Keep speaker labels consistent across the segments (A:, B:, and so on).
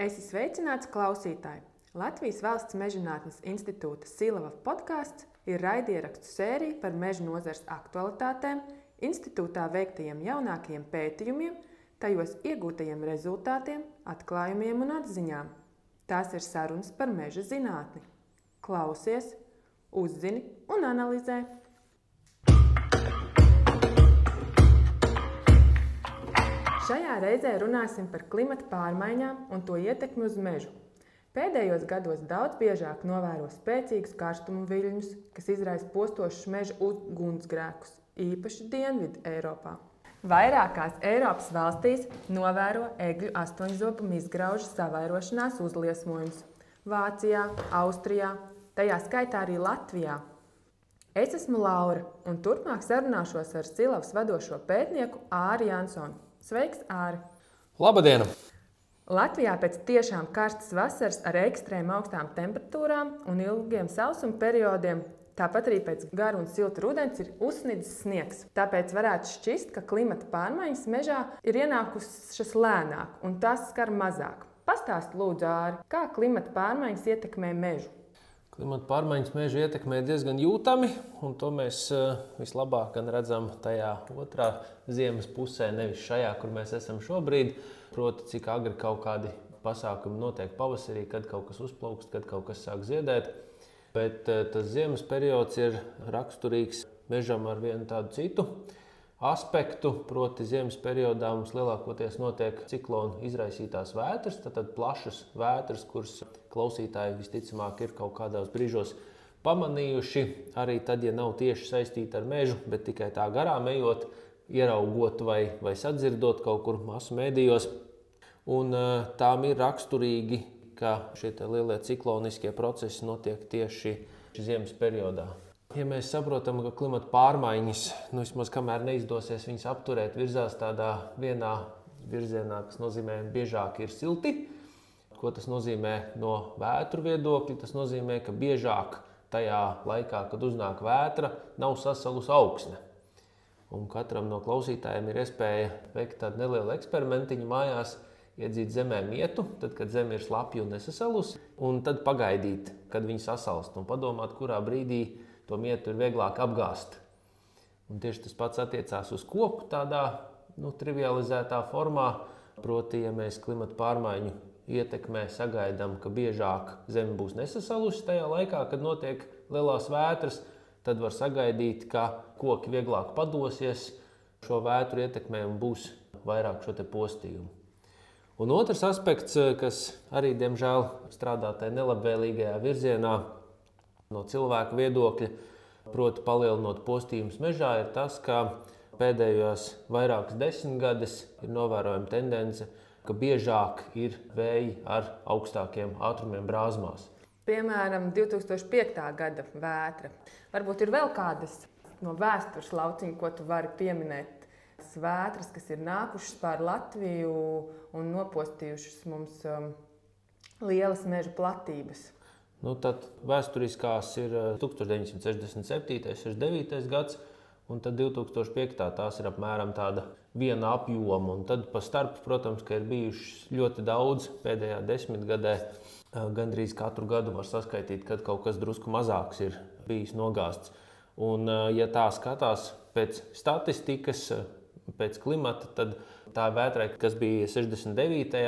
A: Esi sveicināts klausītāji! Latvijas Valsts Mežģinātnes institūta Silava podkāsts ir raidierakstu sērija par meža nozares aktualitātēm, institūtā veiktajiem jaunākajiem pētījumiem, tajos iegūtajiem rezultātiem, atklājumiem un atziņām. Tās ir sarunas par meža zinātni. Klausies, uzzini un analizē! Šajā reizē runāsim par klimata pārmaiņām un to ietekmi uz mežu. Pēdējos gados daudz biežāk novēro spēcīgus karstumu viļņus, kas izraisa postošus meža ugunsgrēkus, īpaši Dienvidu Eiropā. Vairākās Eiropas valstīs novēro egļu astoņzobu izgraužu savairošanās uzliesmojumus - Vācijā, Austrijā, tajā skaitā arī Latvijā. Es esmu Laura, un turpmāk sarunāšos ar Silavas vadošo pētnieku Āri Jansonu. Sveiks, Āri!
B: Labdien!
A: Latvijā pēc tiešām karstas vasaras ar ekstrēmi augstām temperatūrām un ilgiem sausuma periodiem, tāpat arī pēc gara un silta rudens, ir uzsnidzis sniegs. Tāpēc varētu šķist, ka klimata pārmaiņas mežā ir ienākušas lēnāk un tas skar mazāk. Pastāst, lūdzu, Āri, kā klimata pārmaiņas ietekmē mežu?
B: Klimata pārmaiņas mežu ietekmē diezgan jūtami, un to mēs eh, vislabāk redzam tajā otrā ziemas pusē, nevis šajā, kur mēs esam šobrīd. Proti, cik agri kaut kādi pasākumi notiek pavasarī, kad kaut kas uzplaukst, kad kaut kas sāk ziedēt. Bet eh, tas ziemas periods ir raksturīgs mežam ar vienu tādu citu aspektu. Proti, ziemas periodā mums lielākoties notiek ciklonu izraisītās vētras, tad plašas vētras, kuras klausītāji visticamāk ir kaut kādos brīžos pamanījuši. Arī tad, ja nav tieši saistīta ar mežu, bet tikai tā garām ejot, ieraugot vai, vai sadzirdot kaut kur masu mēdījos. Un, tām ir raksturīgi, ka šie lielie cikloniskie procesi notiek tieši ziemas periodā. Ja mēs saprotam, ka klimata pārmaiņas, nu, vismaz kamēr neizdosies viņas apturēt, virzās tādā vienā virzienā, kas nozīmē, ka biežāk ir silti. Ko tas nozīmē no vētru viedokļa? Tas nozīmē, ka biežāk tajā laikā, kad uznāk vētra, nav sasalus augsne. Un katram no klausītājiem ir iespēja veikt tādu nelielu eksperimentiņu mājās, iedzīt zemē mietu, tad, kad zeme ir slapja un nesasalusi, un tad pagaidīt, kad viņa sasalst un padomāt, kurā brīdī to mietu ir vieglāk apgāzt. Un tieši tas pats attiecās uz koku tādā nu, trivializētā formā. Proti, ja mēs klimata pārmaiņu ietekmē sagaidām, ka biežāk zeme būs nesasalusi tajā laikā, kad notiek lielās vētras, tad var sagaidīt, ka koki vieglāk padosies šo vētru ietekmē un būs vairāk šo postījumu. Un otrs aspekts, kas arī diemžēl strādā tajā nelabvēlīgajā virzienā, no cilvēka viedokļa, proti, palielinot postījumus mežā, ir tas, ka pēdējos vairākas desmitgades ir novērojama tendence, ka biežāk ir vēji ar augstākiem ātrumiem brāzmās.
A: Piemēram, 2005. gada vētra. Varbūt ir vēl kādas no vēstures lauciņa, ko tu vari pieminēt. Vētras, kas ir nākušas pāri Latviju un nopostījušas mums um, lielas meža platības.
B: Nu, tad vēsturiskās ir 1967. un 69. gads, un tad 2005. tās ir apmēram tāda viena apjoma. Un tad pa starp, protams, ir bijušas ļoti daudz pēdējā desmitgadē. Gandrīz katru gadu var saskaitīt, kad kaut kas drusku mazāks ir bijis nogāzts. Un, ja tā skatās pēc statistikas, pēc klimata, tad tā vētrai, kas bija 69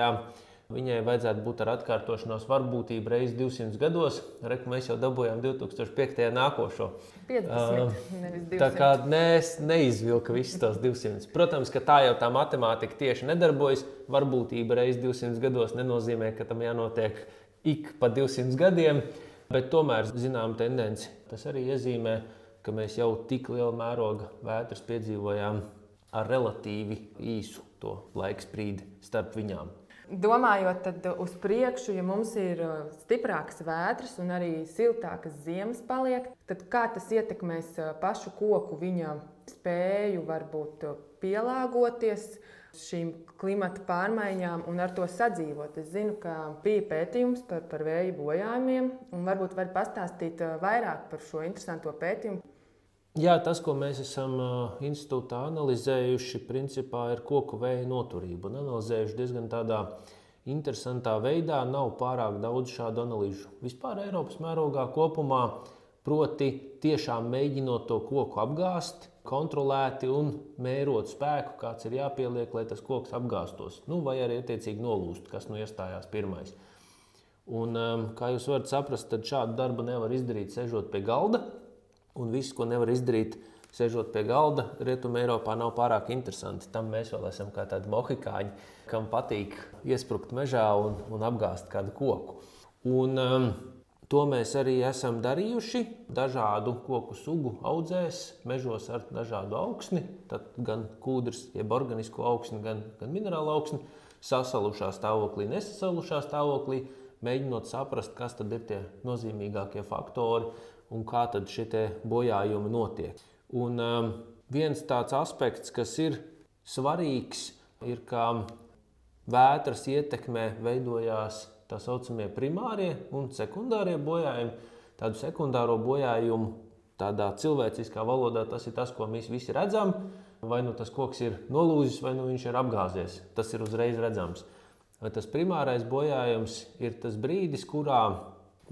B: Viņai vajadzētu būt ar atkārtošanos varbūtību reizes 200 gados. Reku mēs jau dabūjām 2005. nākošo.
A: 50, uh,
B: tā kā ne, neizvilka visas tās 200. Protams, ka tā jau tā matemātika tieši nedarbojas. Varbūtība reizes 200 gados nenozīmē, ka tam jānotiek ik pa 200 gadiem. Bet tomēr, zinām, tendence tas arī iezīmē, ka mēs jau tik lielu mēroga vētras piedzīvojām ar relatīvi īsu to laiku sprīdi starp viņām.
A: Domājot uz priekšu, ja mums ir uh, stiprākas vētras un arī siltākas ziemas paliek, tad kā tas ietekmēs uh, pašu koku, viņa spēju varbūt uh, pielāgoties šīm klimata pārmaiņām un ar to sadzīvot. Es zinu, ka bija pētījums par, par vēju bojājumiem, un varbūt var pastāstīt vairāk par šo interesanto pētījumu.
B: Jā, tas, ko mēs esam institūtā analizējuši, principā ir koku vēja noturība. Un analizējuši diezgan tādā interesantā veidā nav pārāk daudz šādu analīžu. Vispār Eiropas mērogā kopumā, proti, tiešām mēģinot to koku apgāzt, kontrolēti un mērot spēku, kāds ir jāpieliek, lai tas koks apgāstos. Nu, vai arī attiecīgi nolūst, kas nu iestājās pirmais. Un, kā jūs varat saprast, tad šādu darbu nevar izdarīt sežot pie galda. Un viss, ko nevar izdarīt, sēžot pie galda, Rietumē Eiropā nav pārāk interesanti. Tam mēs vēl esam kā tādi mohikāņi, kam patīk iesprukt mežā un, un apgāzt kādu koku. Un, um, to mēs arī esam darījuši dažādu koku sugu audzēs, mežos ar dažādu augsni, gan kūdras, jeb organisku augsni, gan, gan minerālu augsni, sasalušā stāvoklī, nesasalušā stāvoklī, mēģinot saprast, kas tad ir tie nozīmīgākie faktori un kā tad šie bojājumi notiek. Un um, viens tāds aspekts, kas ir svarīgs, ir, ka vētras ietekmē veidojās tā saucamie primārie un sekundārie bojājumi. Tādu sekundāro bojājumu tādā cilvēciskā valodā tas ir tas, ko mēs visi redzam. Vai nu tas koks ir nolūzis, vai nu viņš ir apgāzies. Tas ir uzreiz redzams. Vai tas primārais bojājums ir tas brīdis, kurā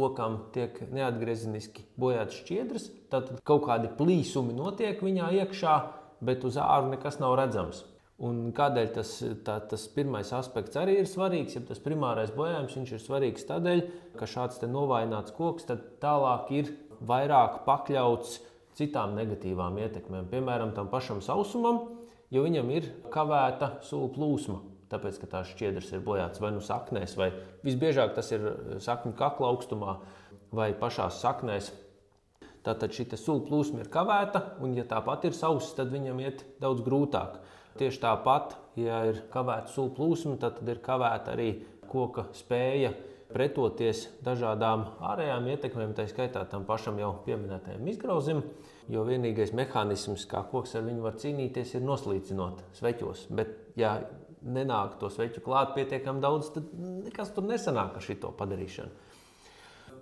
B: kokam tiek neatgriezeniski bojāts šķiedrs, tad kaut kādi plīsumi notiek viņā iekšā, bet uz ārā nekas nav redzams. Un kādēļ tas, tā, tas pirmais aspekts arī ir svarīgs, ja tas primārais bojājums ir svarīgs tādēļ, ka šāds novājināts koks tālāk ir vairāk pakļauts citām negatīvām ietekmēm, piemēram, tam pašam sausumam, jo viņam ir kavēta sulu plūsma tāpēc, ka tās šķiedras ir bojātas vai nu saknēs, vai visbiežāk tas ir eh, sakņu kakla augstumā vai pašās saknēs. Tātad šī sula plūsma ir kavēta, un, ja tāpat ir sausa, tad viņam iet daudz grūtāk. Tieši tāpat, ja ir kavēta sula plūsma, tad ir kavēta arī koka spēja pretoties dažādām ārējām ietekmēm, tā skaitā tam pašam jau pieminētajam izgrauzim. Jo vienīgais mehānisms, kā koks ar viņu var cīnīties, ir noslīcinot sveķos. Bet, ja nenāk to sveķu klāt pietiekami daudz, tad nekas tur nesanāk ar šo padarīšanu.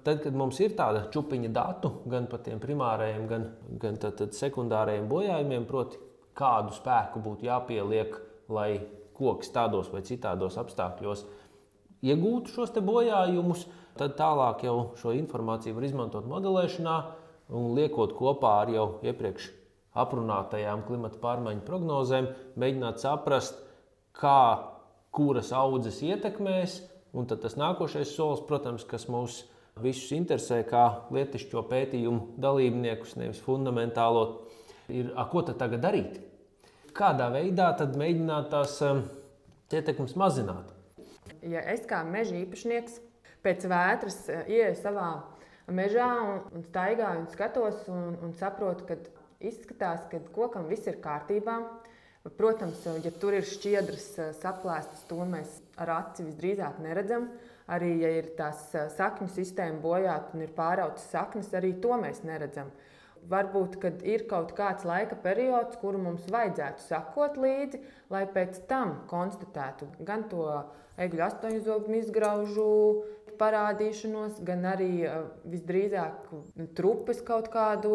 B: Tad, kad mums ir tāda čūpiņa datu gan par tiem primārajiem, gan, gan tad, tad sekundārajiem bojājumiem, proti, kādu spēku būtu jāpieliek, lai koks tādos vai citādos apstākļos iegūtu šos bojājumus, tad tālāk jau šo informāciju var izmantot modelēšanā un liekot kopā ar jau iepriekš aprunātajām klimata pārmaiņu prognozēm, mēģināt saprast, kā kuras audzes ietekmēs. Un tad tas nākošais solis, protams, kas mūs visus interesē, kā lietišķo pētījumu dalībniekus, nevis fundamentālo, ir, a, ko tad tagad darīt? Kādā veidā tad mēģināt tās um, ietekmes mazināt?
A: Ja es kā meža īpašnieks pēc vētras uh, ieeju savā mežā un, un staigāju un skatos un, un saprotu, ka izskatās, ka kokam viss ir kārtībā, Protams, ja tur ir šķiedras eh, saplēstas, to mēs ar aci visdrīzāk neredzam. Arī, ja ir tās eh, sakņu sistēma bojāta un ir pārautas saknes, arī to mēs neredzam. Varbūt, kad ir kaut kāds laika periods, kuru mums vajadzētu sakot līdzi, lai pēc tam konstatētu gan to egļu astoņzobu izgraužu parādīšanos, gan arī eh, visdrīzāk trupas kaut kādu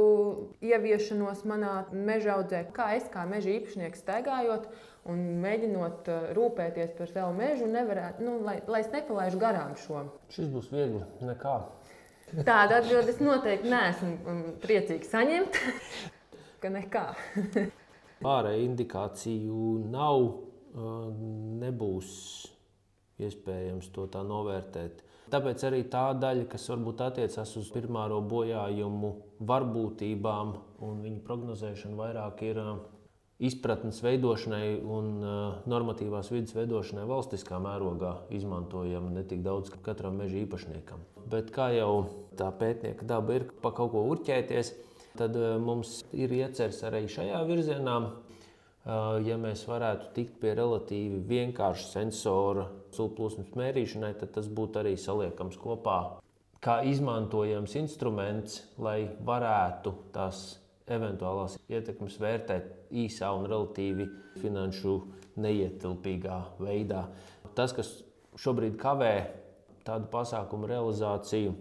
A: ieviešanos manā meža audzē. Kā es kā meža īpašnieks staigājot un mēģinot eh, rūpēties par savu mežu, nevarētu, nu, lai, lai es nepalaidu garām šo.
B: Šis būs viegli nekā.
A: Tāda atbilde es noteikti neesmu mm, priecīgs saņemt. ka nekā.
B: Pārējai indikāciju nav, eh, nebūs iespējams to tā novērtēt. Tāpēc arī tā daļa, kas varbūt attiecas uz primāro bojājumu varbūtībām un viņu prognozēšanu, vairāk ir izpratnes veidošanai un normatīvās vidas veidošanai valstiskā mērogā izmantojama ne tik daudz katram meža īpašniekam. Bet kā jau tā pētnieka daba ir pa kaut ko urķēties, tad mums ir ieceres arī šajā virzienā Ja mēs varētu tikt pie relatīvi vienkārša sensora sūkļplūsmas mērīšanai, tad tas būtu arī saliekams kopā kā izmantojams instruments, lai varētu tās eventuālās ietekmes vērtēt īsā un relatīvi finanšu neietilpīgā veidā. Tas, kas šobrīd kavē tādu pasākumu realizāciju,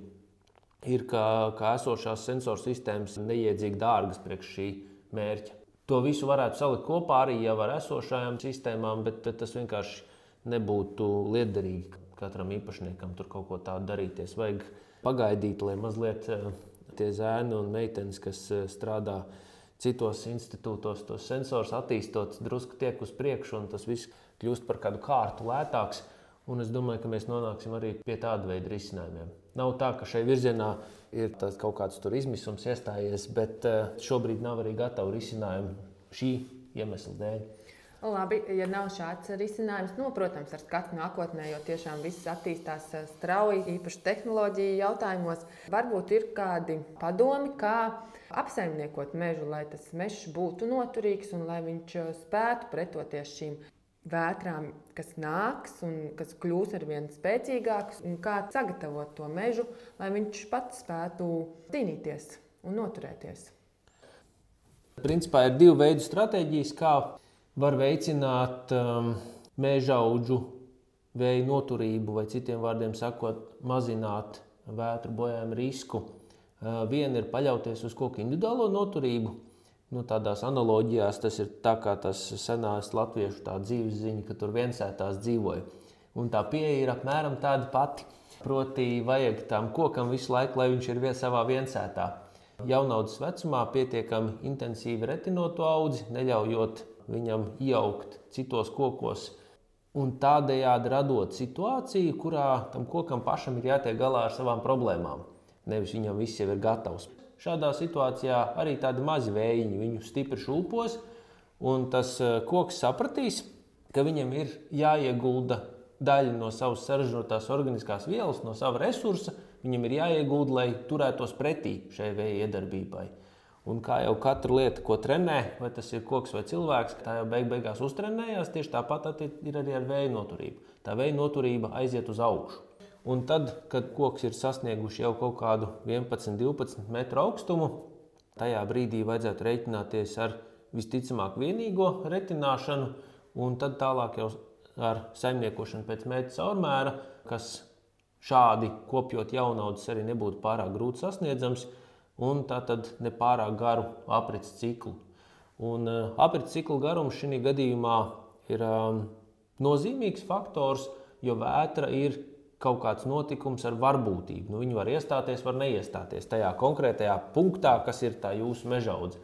B: ir, ka, ka esošās sensoru sistēmas ir neiedzīgi dārgas priekš šī mērķa. To visu varētu salikt kopā arī jau ar esošajām sistēmām, bet tas vienkārši nebūtu liederīgi. katram īpašniekam tur kaut ko tādu darīties. Vajag pagaidīt, lai mazliet eh, tie zēni un meitenes, kas eh, strādā citos institūtos, tos sensors attīstot, drusku tiek uz priekšu, un tas viss kļūst par kādu kārtu lētāks. Un es domāju, ka mēs nonāksim arī pie tāda veida risinājumiem. Nav tā, ka šai virzienā ir kaut kāds izmisums iestājies, bet eh, šobrīd nav arī gatavu risinājumu šī iemesla dēļ.
A: Labi, ja nav šāds risinājums, nu, protams, ar skatu nākotnē, jo tiešām viss attīstās eh, strauji, īpaši tehnoloģiju jautājumos. Varbūt ir kādi padomi, kā apsaimniekot mežu, lai tas mežs būtu noturīgs un lai viņš eh, spētu pretoties šīm vētrām, kas nāks un kas kļūs ar vien spēcīgāks, un kā sagatavot to mežu, lai viņš pats spētu cīnīties un noturēties.
B: Principā ir divi veidi stratēģijas, kā var veicināt um, meža augu vēja noturību, vai citiem vārdiem sakot, mazināt vētru bojājumu risku. Uh, viena ir paļauties uz koku individuālo noturību. Nu, tādās analogijās tas ir tā kā tas senās latviešu dzīves ziņa, ka tur viensētās dzīvoja. Un tā pieeja ir apmēram tāda pati. Proti, vajag tam kokam visu laiku, lai viņš ir vien savā viensētā. Jaunaudas vecumā pietiekami intensīvi retinot audzi, neļaujot viņam iejaukt citos kokos. Un tādējādi radot situāciju, kurā tam kokam pašam ir jātiek galā ar savām problēmām. Nevis viņam viss jau ir gatavs. Šādā situācijā arī tādi mazi vējiņi viņu stipri šūpos, un tas eh, koks sapratīs, ka viņam ir jāiegulda daļa no savas sarežģītās organiskās vielas, no sava resursa. Viņam ir jāiegulda, lai turētos pretī šai vēja iedarbībai. Un kā jau katra lieta, ko trenē, vai tas ir koks vai cilvēks, tā jau beig beigās uztrenējās. Tieši tāpat ir arī ar vēja noturību. Tā vēja noturība aiziet uz augšu. Un tad, kad koks ir sasnieguši jau kaut kādu 11, 12 metru augstumu, tajā brīdī vajadzētu rēķināties ar visticamāk vienīgo retināšanu, un tad tālāk jau ar saimniekošanu pēc mērķa caurmēra, kas šādi kopjot jaunaudzes arī nebūtu pārāk grūti sasniedzams un tātad nepārāk garu aprits ciklu. Un, uh, aprits cikla garums šī gadījumā ir um, nozīmīgs faktors, jo vētra ir kaut kāds notikums ar varbūtību. Nu, viņi var iestāties, var neiestāties tajā konkrētajā punktā, kas ir tā jūsu mežaudze.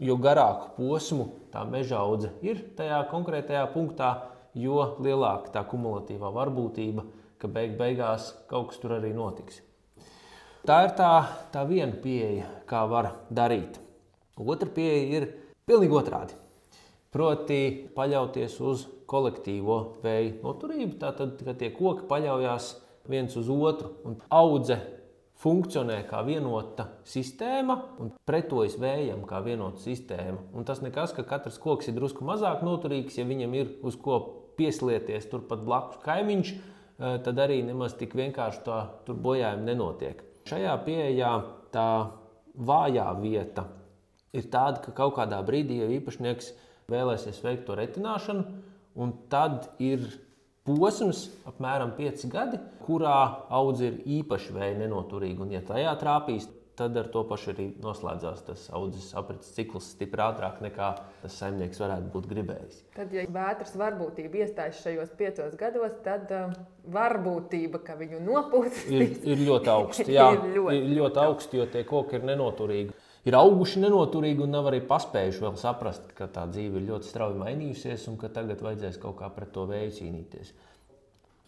B: Jo garāku posmu tā mežaudze ir tajā konkrētajā punktā, jo lielāka tā kumulatīvā varbūtība, ka beig beigās kaut kas tur arī notiks. Tā ir tā, tā viena pieeja, kā var darīt. Otra pieeja ir pilnīgi otrādi. Proti, paļauties uz kolektīvo vēju noturību. Tātad, kad tie koki paļaujas viens uz otru un audze funkcionē kā vienota sistēma un pretojas vējam kā vienota sistēma. Un tas nekas, ka katrs koks ir drusku mazāk noturīgs, ja viņam ir uz ko pieslieties turpat blakus kaimiņš, eh, tad arī nemaz tik vienkārši tā bojājumi nenotiek. Šajā pieejā tā vājā vieta ir tāda, ka kaut kādā brīdī jau īpašnieks vēlēsies veikt to retināšanu, un tad ir posms, apmēram 5 gadi, kurā audzē ir īpaši vēja nenoturīga. Un, ja tajā trāpīs, tad ar to pašu arī noslēdzās tas audzes aprits cikls stipri ātrāk nekā tas saimnieks varētu būt gribējis.
A: Tad, ja vētras varbūtība iestājas šajos piecos gados, tad uh, varbūtība, ka viņu nopūtas,
B: ir, ir ļoti augsta. Jā, ir ļoti, ir ļoti augsta, jo tie koki ir nenoturīgi. Ir auguši nenoturīgi un nav arī paspējuši vēl saprast, ka tā dzīve ir ļoti strauji mainījusies un ka tagad vajadzēs kaut kā pret to vēju cīnīties.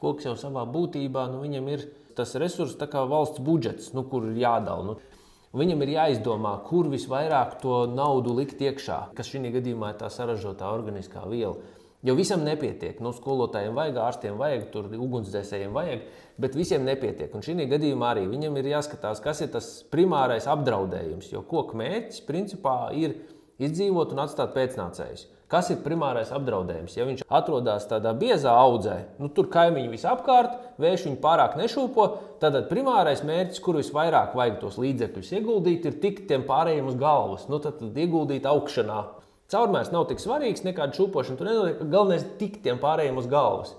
B: Koks jau savā būtībā, nu, viņam ir tas resurss, kā valsts budžets, nu, kur ir jādala. Nu, Viņam ir jāizdomā, kur visvairāk to naudu likt iekšā, kas šī gadījumā ir tā sarežģītā organiskā viela. Jo visam nepietiek. Nu, skolotājiem vajag, ārstiem vajag, tur ugunsdzēsējiem vajag, bet visiem nepietiek. Un šī gadījumā arī viņam ir jāskatās, kas ir tas primārais apdraudējums. Jo koku mērķis principā ir izdzīvot un atstāt pēcnācējus. Kas ir primārais apdraudējums? Ja viņš atrodas tādā biezā audzē, nu, tur kaimiņi visapkārt, vējš viņu pārāk nešūpo, tad primārais mērķis, kur visvairāk vajag tos līdzekļus ieguldīt, ir tikt tiem pārējiem uz galvas. Nu, tad, tad ieguldīt augšanā. Caurmērs nav tik svarīgs, nekāda šūpošana tur nenotiek. Galvenais ir tikt tiem pārējiem uz galvas.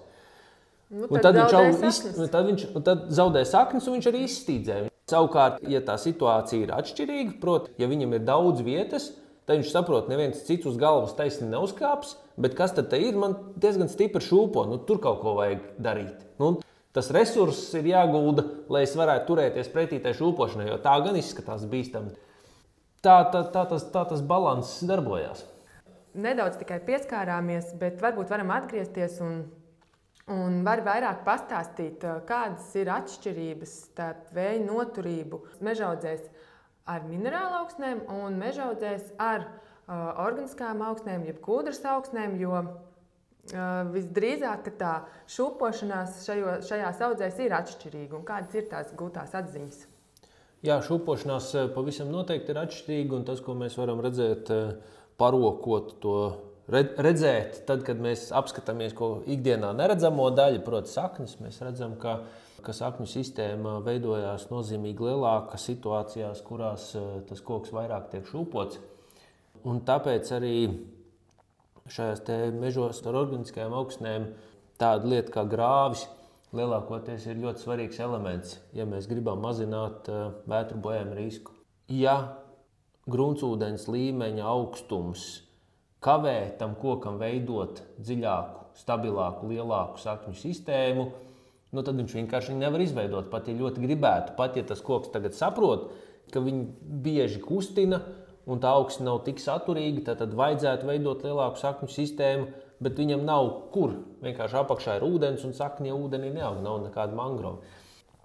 B: Nu, tad, tad, viņš jau, iz, tad viņš tad zaudē saknes, un viņš arī izstīdzē. Savukārt, ja tā situācija ir atšķirīga, proti, ja viņam ir daudz vietas, Tad viņš saprot, neviens cits uz galvas taisni neuzkāps, bet kas tad ir? Man diezgan stipri šūpo, nu, tur kaut ko vajag darīt. Nu, tas resurss ir jāgulda, lai es varētu turēties pretī tai šūpošanai, jo tā gan izskatās bīstami. Tā, tā, tā, tas, tā tas balanss darbojās.
A: Nedaudz tikai pieskārāmies, bet varbūt varam atgriezties un, un var vairāk pastāstīt, kādas ir atšķirības starp vēja noturību mežaudzēs ar minerālu augsnēm un mežaudzēs ar uh, organiskām augsnēm, jeb kūdras augsnēm, jo Visdrīzāk tā šūpošanās šajo, šajās audzēs ir atšķirīga. Kādas ir tās gūtās atziņas?
B: Jā, šūpošanās pavisam noteikti ir atšķirīga. Tas, ko mēs varam redzēt, parokot to redzēt, tad, kad mēs apskatāmies ko ikdienā neredzamo daļu, proti, saknes, mēs redzam, ka, ka sakņu sistēma veidojās nozīmīgi lielāka situācijās, kurās tas koks vairāk tiek šūpots. Un tāpēc arī šajās mežos ar organiskajām augsnēm tāda lieta kā grāvis lielākoties ir ļoti svarīgs elements, ja mēs gribam mazināt uh, vētru bojājumu risku. Ja gruntsūdens līmeņa augstums kavē tam kokam veidot dziļāku, stabilāku, lielāku sakņu sistēmu, nu tad viņš vienkārši nevar izveidot. Pat ja ļoti gribētu, pat ja tas koks tagad saprot, ka viņi bieži kustina, un tā augsne nav tik saturīga, tad vajadzētu veidot lielāku sakņu sistēmu, bet viņam nav kur. Vienkārši apakšā ir ūdens, un sakņa ūdenī neaug, nav nekāda mangrova.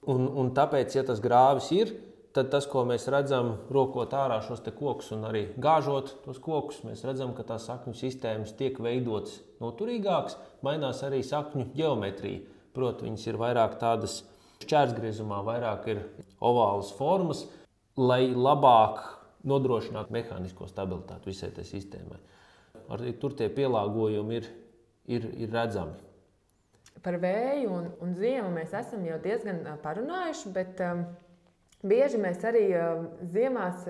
B: Un, un tāpēc, ja tas grāvis ir, tad tas, ko mēs redzam, rokot ārā šos kokus un arī gāžot tos kokus, mēs redzam, ka tās sakņu sistēmas tiek veidotas noturīgākas, mainās arī sakņu geometrija. Protams, viņas ir vairāk tādas šķērsgriezumā, vairāk ir ovālas formas, lai labāk nodrošināt mehānisko stabilitāti visai tai sistēmai. Arī tur tie pielāgojumi ir, ir, ir redzami.
A: Par vēju un, un ziemu mēs esam jau diezgan parunājuši, bet um, bieži mēs arī um, ziemās,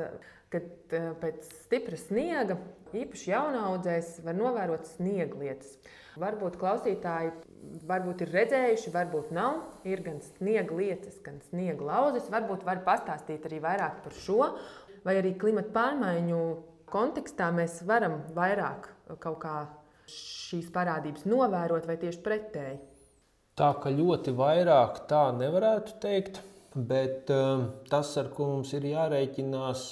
A: kad uh, pēc stipra sniega, īpaši jaunaudzēs, var novērot snieglietas. Varbūt klausītāji varbūt ir redzējuši, varbūt nav. Ir gan sniega lietas, gan sniega lauzes. Varbūt var pastāstīt arī vairāk par šo vai arī klimata pārmaiņu kontekstā mēs varam vairāk kaut kā šīs parādības novērot, vai tieši pretēji?
B: Tā ka ļoti vairāk tā nevarētu teikt, bet um, tas, ar ko mums ir jārēķinās,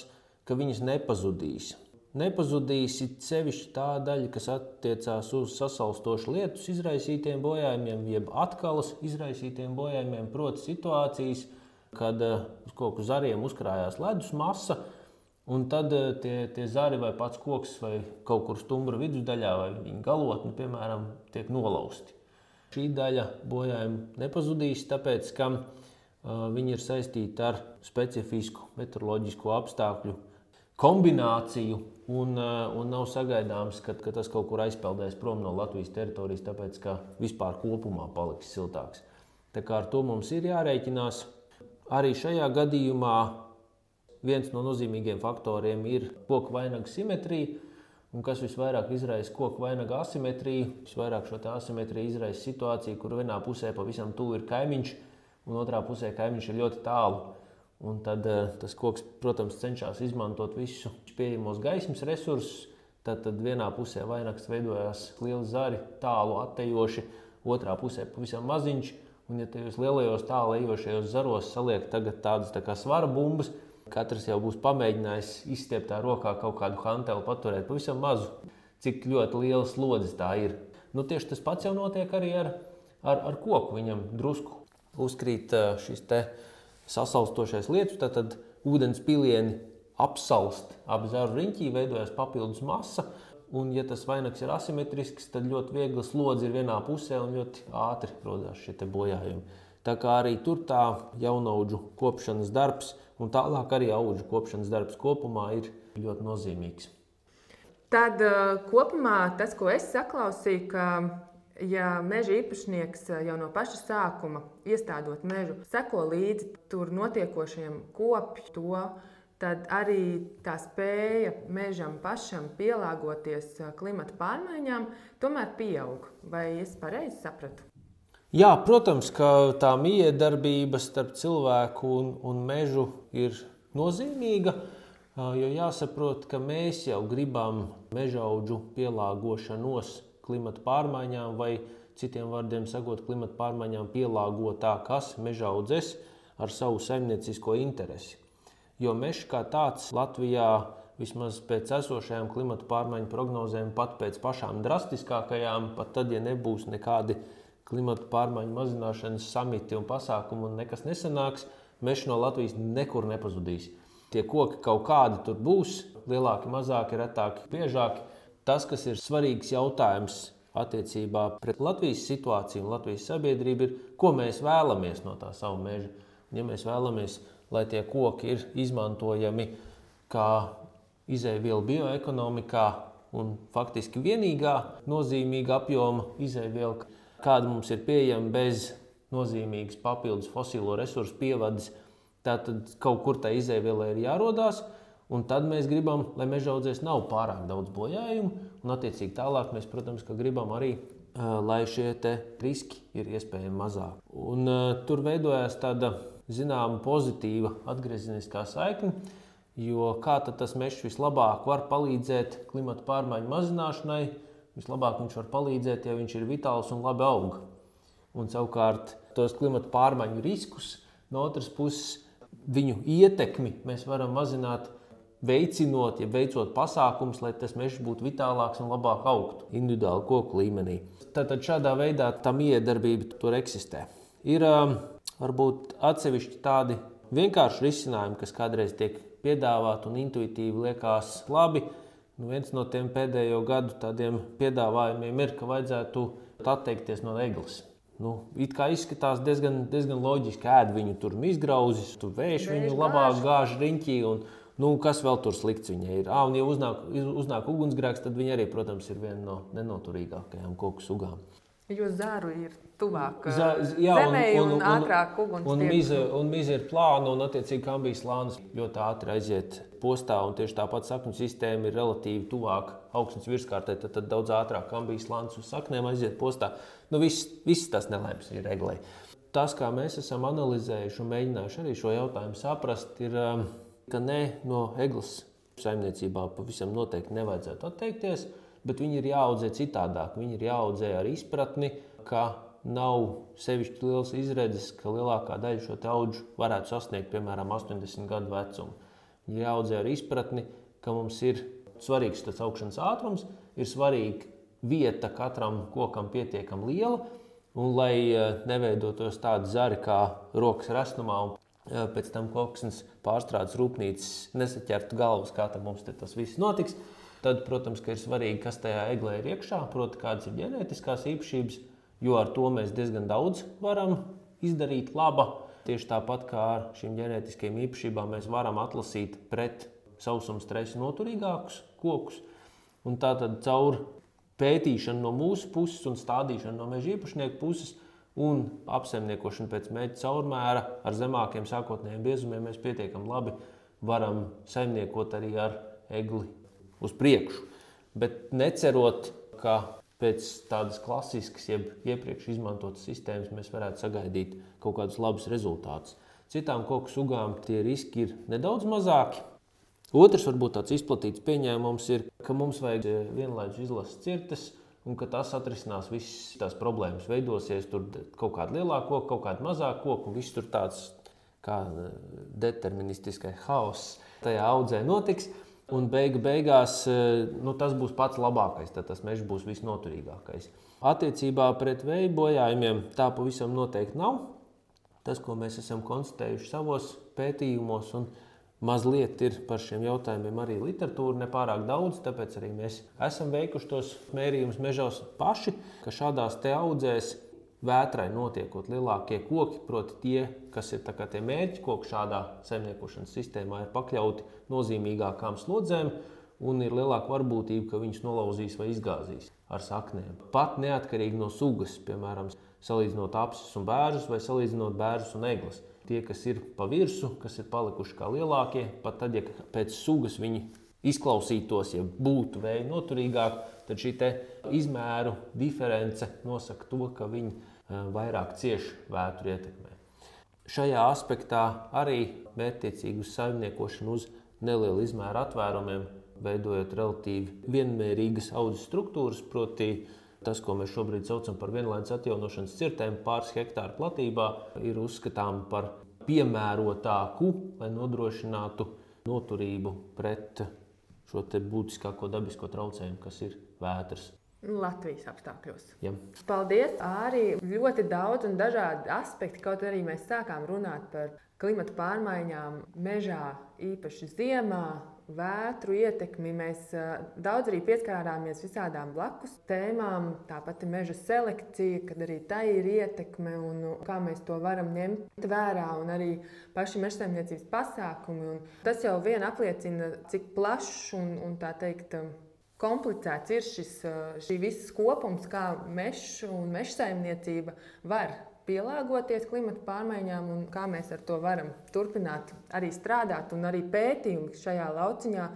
B: ka viņas nepazudīs. Nepazudīs sevišķi tā daļa, kas attiecās uz sasalstošu lietus izraisītiem bojājumiem, jeb atkalas izraisītiem bojājumiem, proti, situācijas, kad uh, uz kā zariem uzkrājās ledus masa, Un tad eh, tie, tie zari vai pats koks vai kaut kur stumbra vidusdaļā vai viņa galotne, piemēram, tiek nolauzti. Šī daļa bojājuma nepazudīs, tāpēc ka uh, viņi ir saistīti ar specifisku meteoroloģisko apstākļu kombināciju un, uh, un nav sagaidāms, ka, ka tas kaut kur aizpeldēs prom no Latvijas teritorijas, tāpēc ka vispār kopumā paliks siltāks. Tā kā ar to mums ir jārēķinās. Arī šajā gadījumā Viens no nozīmīgiem faktoriem ir koku vainaga simetrija. Un kas visvairāk izraisa koku vainaga asimetriju? Visvairāk šo asimetriju izraisa situācija, kur vienā pusē pavisam tuvu ir kaimiņš, un otrā pusē kaimiņš ir ļoti tālu. Un tad uh, tas koks, protams, cenšas izmantot visus pieejamos gaismas resursus. Tad, tad vienā pusē vainags veidojās lieli zari, tālu attejoši, otrā pusē pavisam maziņš. Un, ja tajos lielajos tālu ejošajos zaros saliek tādas tā kā svara bumbas, Katrs jau būs pamēģinājis izstiept tā rokā kaut kādu hanteli, paturēt pavisam mazu, cik ļoti liela slodze tā ir. Nu, tieši tas pats jau notiek arī ar, ar, ar koku. Viņam drusku uzkrīt šis sasalstošais lietus, tad, tad ūdens pilieni apsalst ap zaru riņķī, veidojas papildus masa. Un, ja tas vainags ir asimetrisks, tad ļoti viegli slodzi ir vienā pusē un ļoti ātri rodas šie bojājumi. Tā kā arī tur tā jaunaudžu kopšanas darbs un tālāk arī augu kopšanas darbs kopumā ir ļoti nozīmīgs.
A: Tad uh, kopumā tas, ko es saklausīju, ka ja meža īpašnieks uh, jau no paša sākuma iestādot mežu, seko līdzi tur notiekošiem kopju to, tad arī tā spēja mežam pašam pielāgoties uh, klimata pārmaiņām tomēr pieaug. Vai es pareizi sapratu?
B: Jā, protams, ka tā miedarbība starp cilvēku un, un mežu ir nozīmīga. Jo jāsaprot, ka mēs jau gribam meža augu pielāgošanos klimata pārmaiņām vai citiem vārdiem sakot, klimata pārmaiņām pielāgotā, kas meža audzēs ar savu saimniecisko interesi. Jo mežs kā tāds Latvijā vismaz pēc esošajām klimata pārmaiņu prognozēm, pat pēc pašām drastiskākajām, pat tad, ja nebūs nekādi klimata pārmaiņu mazināšanas samiti un pasākumi un nekas nesanāks, mežs no Latvijas nekur nepazudīs. Tie koki kaut kādi tur būs, lielāki, mazāki, retāki, biežāki. Tas, kas ir svarīgs jautājums attiecībā pret Latvijas situāciju un Latvijas sabiedrību, ir, ko mēs vēlamies no tā savu meža. Ja mēs vēlamies, lai tie koki ir izmantojami kā izēvielu bioekonomikā un faktiski vienīgā nozīmīga apjoma izēviela, kāda mums ir pieejama bez nozīmīgas papildus fosilo resursu pievades. Tātad kaut kur tā izēviela ir jārodās. Un tad mēs gribam, lai meža audzēs nav pārāk daudz bojājumu, un attiecīgi tālāk mēs, protams, gribam arī, lai šie riski ir iespējami mazāki. Un, tur veidojās tāda zināma pozitīva atgriezeniskā saikne. Jo kā tas mežs vislabāk var palīdzēt klimata pārmaiņu mazināšanai? Vislabāk viņš var palīdzēt, ja viņš ir vitāls un labi aug. Un savukārt tos klimata pārmaiņu riskus no otras puses viņu ietekmi mēs varam mazināt, veicinot, ja veicot pasākumus, lai tas mežs būtu vitālāks un labāk augtu individuāli koku līmenī. Tātad šādā veidā tam iedarbība tur eksistē. Ir um, varbūt atsevišķi tādi vienkārši risinājumi, kas kādreiz tiek piedāvāt un intuitīvi liekas labi. Nu, viens no tiem pēdējo gadu tādiem piedāvājumiem ir, ka vajadzētu atteikties no eglis. Nu, it kā izskatās diezgan, diezgan loģiski, ēd viņu tur izgrauzis, tur vējš viņu labāk gāž riņķī. Un, nu, kas vēl tur slikts viņai ir? Ah, un, ja uznāk, uznāk ugunsgrēks, tad viņa arī, protams, ir viena no nenoturīgākajām koku sugām.
A: Jo zāru ir tuvāk zemē un, un, un, un ātrāk uguns.
B: Un, un mize ir plāna, un attiecīgi kambijas slānis ļoti ātri aiziet postā. Tieši tāpat sakņu sistēma ir relatīvi tuvāk augstnes virskārtē, tad, tad daudz ātrāk kambijas slānis uz saknēm aiziet postā. Nu, viss, viss tas nelēms ir reglē. Tas, kā mēs esam analizējuši un mēģinājuši arī šo jautājumu saprast, ir, um, ka ne no eglis saimniecībā pavisam noteikti nevajadzētu atteikties bet viņi ir jāaudzē citādāk. Viņi ir jāaudzē ar izpratni, ka nav sevišķi liels izredzes, ka lielākā daļa šo augu varētu sasniegt, piemēram, 80 gadu vecumu. Viņi ir jāaudzē ar izpratni, ka mums ir svarīgs tas augšanas ātrums, ir svarīga vieta katram kokam pietiekami liela, un lai eh, neveidotos tādi zari kā rokas rasnumā un pēc tam koksnes pārstrādes rūpnīcas nesaķertu galvas, kā mums tas viss notiks. Tad, protams, ir svarīgi, kas tajā eglē ir iekšā, proti, kādas ir ģenētiskās īpašības, jo ar to mēs diezgan daudz varam izdarīt laba. Tieši tāpat kā ar šīm ģenētiskajām īpašībām mēs varam atlasīt pret sausuma stresu noturīgākus kokus. Un tātad caur pētīšanu no mūsu puses un stādīšanu no meža īpašnieku puses un apsaimniekošanu pēc mēģinājuma caurmēra ar zemākiem sākotnējiem biezumiem mēs pietiekami labi varam saimniekot arī ar egli uz priekšu. Bet necerot, ka pēc tādas klasiskas, jeb iepriekš izmantotas sistēmas mēs varētu sagaidīt kaut kādus labus rezultātus. Citām koku sugām tie riski ir nedaudz mazāki. Otrs, varbūt tāds izplatīts pieņēmums ir, ka mums vajag eh, vienlaicīgi izlasīt cirtas, un ka tas atrisinās visas tās problēmas. Veidosies tur kaut kāda lielāka koka, kaut kāda mazāka koka, un viss tur tāds kā eh, deterministiskais haoss tajā audzē notiks. Un beigu beigās eh, nu, tas būs pats labākais, tad tas mežs būs visnoturīgākais. Attiecībā pret vēja bojājumiem tā pavisam noteikti nav. Tas, ko mēs esam konstatējuši savos pētījumos, un mazliet ir par šiem jautājumiem arī literatūra, nepārāk daudz, tāpēc arī mēs esam veikuši tos mērījumus mežos paši, ka šādās te audzēs vētrai notiekot lielākie koki, proti, tie, kas ir tie mērķi koki šādā saimniekošanas sistēmā, ir pakļauti nozīmīgākām slodzēm un ir lielāka varbūtība, ka viņus nolauzīs vai izgāzīs ar saknēm. Pat neatkarīgi no sugas, piemēram, salīdzinot apsis un bērnus vai salīdzinot bērnus un eglis. Tie, kas ir pa virsmu, kas ir palikuši kā lielākie, pat tad, ja pēc sugas viņi izklausītos, ja būtu vēja noturīgāk, tad šī izmēru diference nosaka to, ka viņi eh, vairāk cieši vētru ietekmē. Šajā aspektā arī mērķtiecīgi uz saimniekošanu uz nelielu izmēru atvērumiem, veidojot relatīvi vienmērīgas audzes struktūras, proti, Tas, ko mēs šobrīd saucam par vienlaikus atjaunošanas cirtēm pāris hektāru platībā, ir uzskatām par piemērotāku, lai nodrošinātu noturību pret šo būtiskāko dabisko traucējumu, kas ir vētras.
A: Latvijas apstākļos.
B: Ja.
A: Paldies! Arī ļoti daudz un dažādi aspekti, kaut arī mēs sākām runāt par klimatu pārmaiņām mežā, īpaši ziemā, vētru ietekmi. Mēs daudz arī pieskārāmies visādām blakus tēmām, tāpat ir meža selekcija, kad arī tā ir ietekme un kā mēs to varam ņemt vērā, un arī paši mežsaimniecības pasākumi. Un tas jau vien apliecina, cik plašs un, un tā teikt. Komplicēts ir šis viss kopums, kā mežs un meža saimniecība var pielāgoties klimata pārmaiņām un kā mēs ar to varam turpināt arī strādāt un arī pētījumi šajā lauciņā.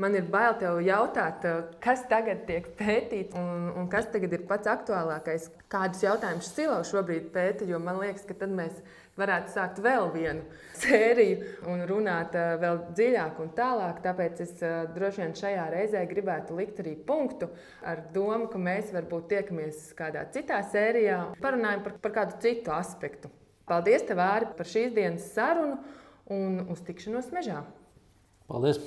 A: Man ir bail te jautāt, kas tagad tiek pētīts un, un kas tagad ir pats aktuālākais. Kādus jautājumus Silo šobrīd pēta, jo man liekas, ka tad mēs varētu sākt vēl vienu sēriju un runāt uh, vēl dziļāk un tālāk. Tāpēc es uh, droši vien šajā reizē gribētu likt arī punktu ar domu, ka mēs varbūt tiekamies kādā citā sērijā un parunājam par, par kādu citu aspektu. Paldies, Vāri, par šīs dienas sarunu un uz tikšanos mežā.
B: Paldies!